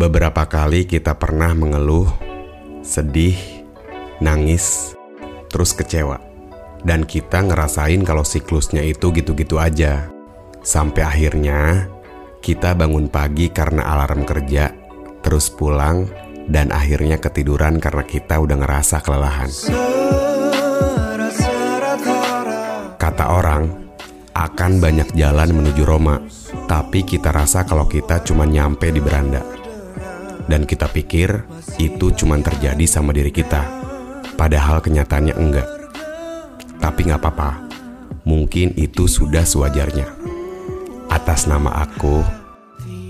Beberapa kali kita pernah mengeluh, sedih, nangis, terus kecewa. Dan kita ngerasain kalau siklusnya itu gitu-gitu aja. Sampai akhirnya kita bangun pagi karena alarm kerja, terus pulang, dan akhirnya ketiduran karena kita udah ngerasa kelelahan. Kata orang, akan banyak jalan menuju Roma, tapi kita rasa kalau kita cuma nyampe di beranda. Dan kita pikir itu cuma terjadi sama diri kita, padahal kenyataannya enggak. Tapi nggak apa-apa, mungkin itu sudah sewajarnya. Atas nama aku,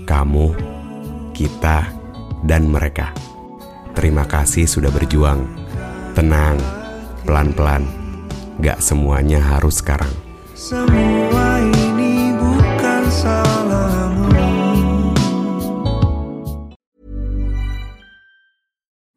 kamu, kita, dan mereka. Terima kasih sudah berjuang. Tenang, pelan-pelan. Gak semuanya harus sekarang. Semua